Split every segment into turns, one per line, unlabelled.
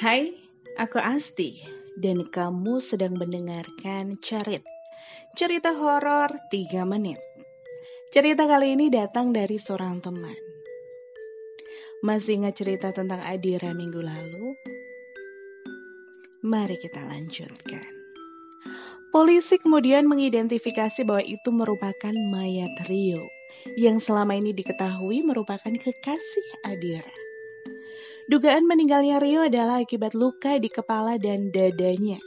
Hai, aku Asti dan kamu sedang mendengarkan Cerit. Cerita horor 3 menit. Cerita kali ini datang dari seorang teman. Masih ingat cerita tentang Adira minggu lalu? Mari kita lanjutkan. Polisi kemudian mengidentifikasi bahwa itu merupakan mayat Rio yang selama ini diketahui merupakan kekasih Adira. Dugaan meninggalnya Rio adalah akibat luka di kepala dan dadanya.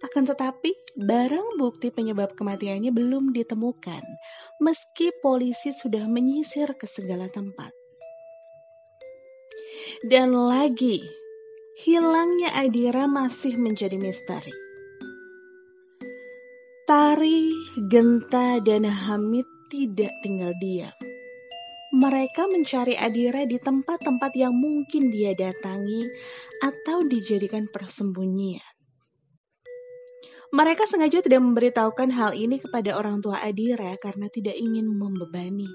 Akan tetapi, barang bukti penyebab kematiannya belum ditemukan, meski polisi sudah menyisir ke segala tempat. Dan lagi, hilangnya Adira masih menjadi misteri. Tari, Genta, dan Hamid tidak tinggal diam mereka mencari Adira di tempat-tempat yang mungkin dia datangi atau dijadikan persembunyian. Mereka sengaja tidak memberitahukan hal ini kepada orang tua Adira karena tidak ingin membebani.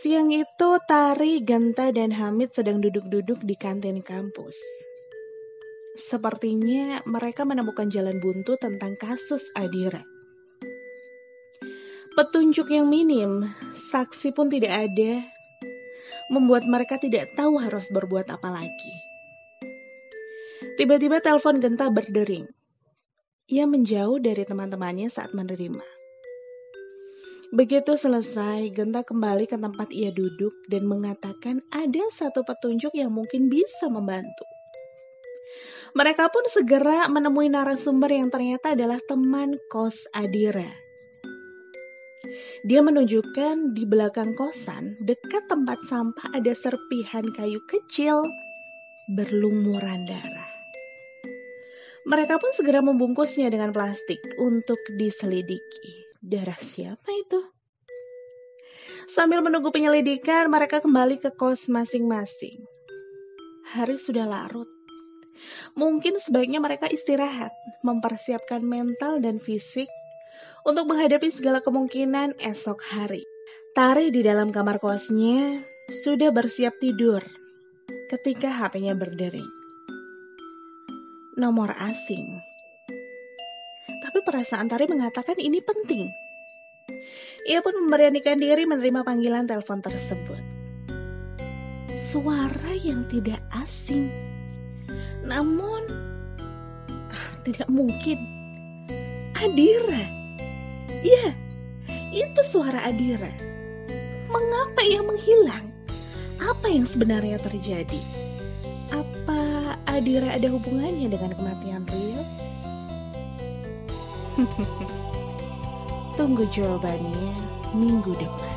Siang itu, Tari, Genta, dan Hamid sedang duduk-duduk di kantin kampus. Sepertinya mereka menemukan jalan buntu tentang kasus Adira. Petunjuk yang minim, saksi pun tidak ada, membuat mereka tidak tahu harus berbuat apa lagi. Tiba-tiba telepon Genta berdering. Ia menjauh dari teman-temannya saat menerima. Begitu selesai, Genta kembali ke tempat ia duduk dan mengatakan ada satu petunjuk yang mungkin bisa membantu. Mereka pun segera menemui narasumber yang ternyata adalah teman kos Adira dia menunjukkan di belakang kosan, dekat tempat sampah ada serpihan kayu kecil berlumuran darah. Mereka pun segera membungkusnya dengan plastik untuk diselidiki. Darah siapa itu? Sambil menunggu penyelidikan, mereka kembali ke kos masing-masing. Hari sudah larut. Mungkin sebaiknya mereka istirahat, mempersiapkan mental dan fisik untuk menghadapi segala kemungkinan esok hari. Tari di dalam kamar kosnya sudah bersiap tidur ketika HP-nya berdering. Nomor asing. Tapi perasaan Tari mengatakan ini penting. Ia pun memberanikan diri menerima panggilan telepon tersebut. Suara yang tidak asing. Namun, ah, tidak mungkin. Adira Ya, itu suara Adira. Mengapa ia menghilang? Apa yang sebenarnya terjadi? Apa Adira ada hubungannya dengan kematian Rio? Tunggu jawabannya minggu depan.